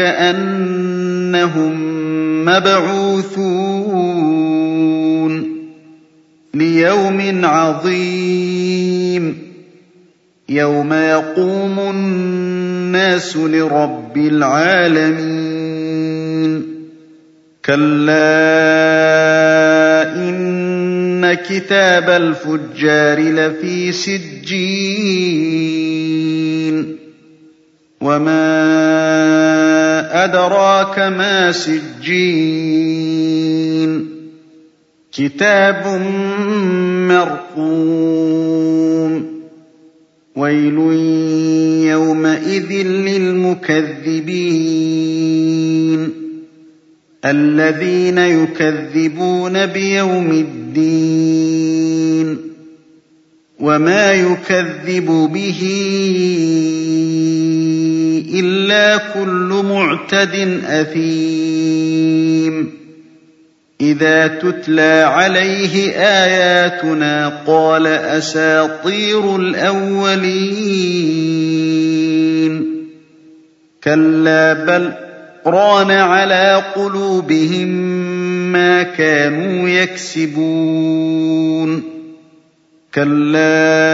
أنهم مبعوثون ليوم عظيم. يوم يقوم الناس لرب العالمين. كلا إن كتاب الفجار لفي سجين. وما أدراك ما سجين. كتاب مرقوم. ويل يومئذ للمكذبين. الذين يكذبون بيوم الدين. وما يكذب به إلا كل معتد أثيم. إذا تتلى عليه آياتنا قال أساطير الأولين. كلا بل ران على قلوبهم ما كانوا يكسبون. كلا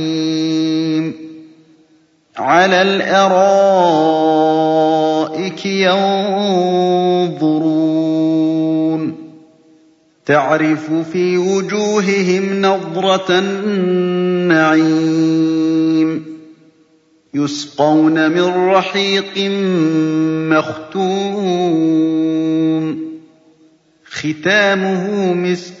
على الأرائك ينظرون تعرف في وجوههم نظرة النعيم يسقون من رحيق مختوم ختامه مسك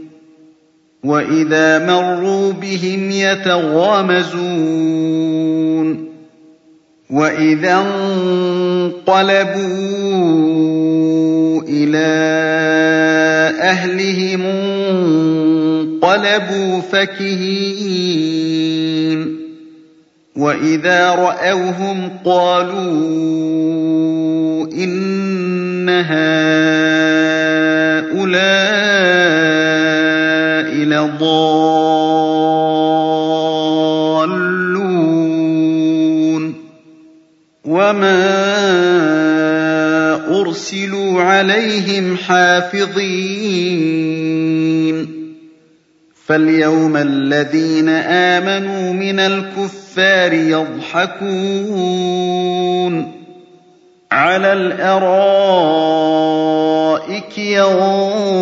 وإذا مروا بهم يتغامزون وإذا انقلبوا إلى أهلهم انقلبوا فكهين وإذا رأوهم قالوا إن هؤلاء لضالون وما أرسلوا عليهم حافظين فاليوم الذين آمنوا من الكفار يضحكون على الأرائك ينظرون